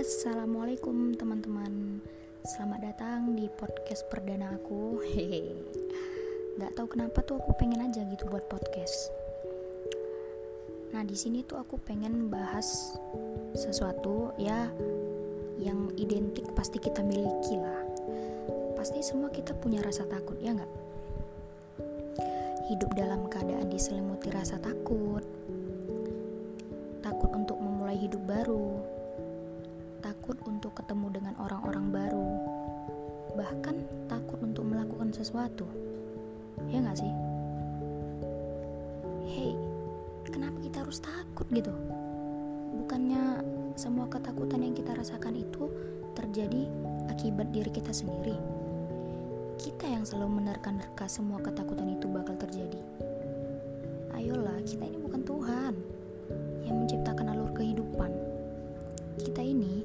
Assalamualaikum teman-teman. Selamat datang di podcast perdana aku. Hehehe. Gak tau kenapa tuh aku pengen aja gitu buat podcast. Nah di sini tuh aku pengen bahas sesuatu ya yang identik pasti kita miliki lah. Pasti semua kita punya rasa takut ya nggak? Hidup dalam keadaan diselimuti rasa takut. Takut untuk memulai hidup baru takut untuk ketemu dengan orang-orang baru, bahkan takut untuk melakukan sesuatu. Ya nggak sih? Hey, kenapa kita harus takut gitu? Bukannya semua ketakutan yang kita rasakan itu terjadi akibat diri kita sendiri. Kita yang selalu menerka-nerka semua ketakutan itu bakal terjadi. Ayolah, kita ini bukan Tuhan yang menciptakan alur kehidupan kita ini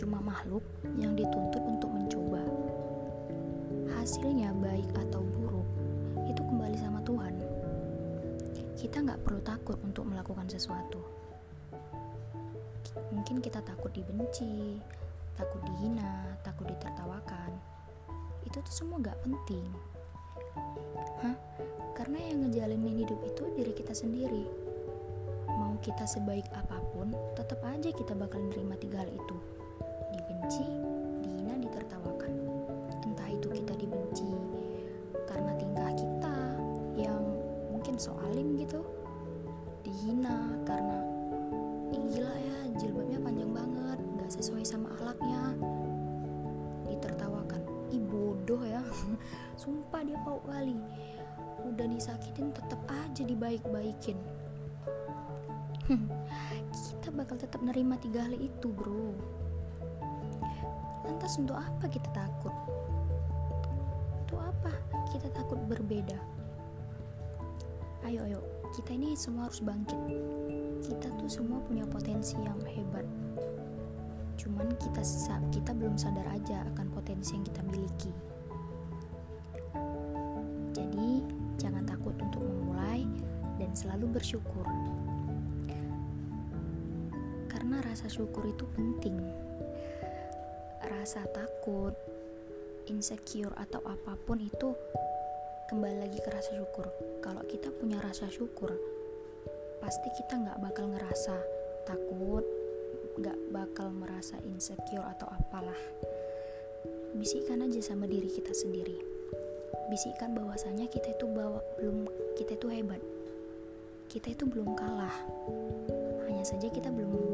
cuma makhluk yang dituntut untuk mencoba. Hasilnya baik atau buruk, itu kembali sama Tuhan. Kita nggak perlu takut untuk melakukan sesuatu. Mungkin kita takut dibenci, takut dihina, takut ditertawakan. Itu tuh semua nggak penting. Hah? Karena yang ngejalanin hidup itu diri kita sendiri mau kita sebaik apa pun, tetap aja kita bakal nerima tiga hal itu. Dibenci, dihina, ditertawakan. Entah itu kita dibenci karena tingkah kita yang mungkin soalim gitu. Dihina karena Ih, gila ya, jilbabnya panjang banget, gak sesuai sama akhlaknya. Ditertawakan, ih bodoh ya. Sumpah dia pau kali. Udah disakitin tetap aja dibaik-baikin kita bakal tetap nerima tiga hal itu bro lantas untuk apa kita takut? Untuk apa kita takut berbeda? Ayo ayo. Kita ini semua harus bangkit. Kita tuh semua punya potensi yang hebat. Cuman kita kita belum sadar aja akan potensi yang kita miliki. Jadi jangan takut untuk memulai dan selalu bersyukur. Karena rasa syukur itu penting. Rasa takut, insecure atau apa pun itu kembali lagi ke rasa syukur. Kalau kita punya rasa syukur, pasti kita nggak bakal ngerasa takut, nggak bakal merasa insecure atau apalah. Bisikkan aja sama diri kita sendiri. Bisikkan bahwasanya kita itu bawa belum kita itu hebat. Kita itu belum kalah. Hanya saja kita belum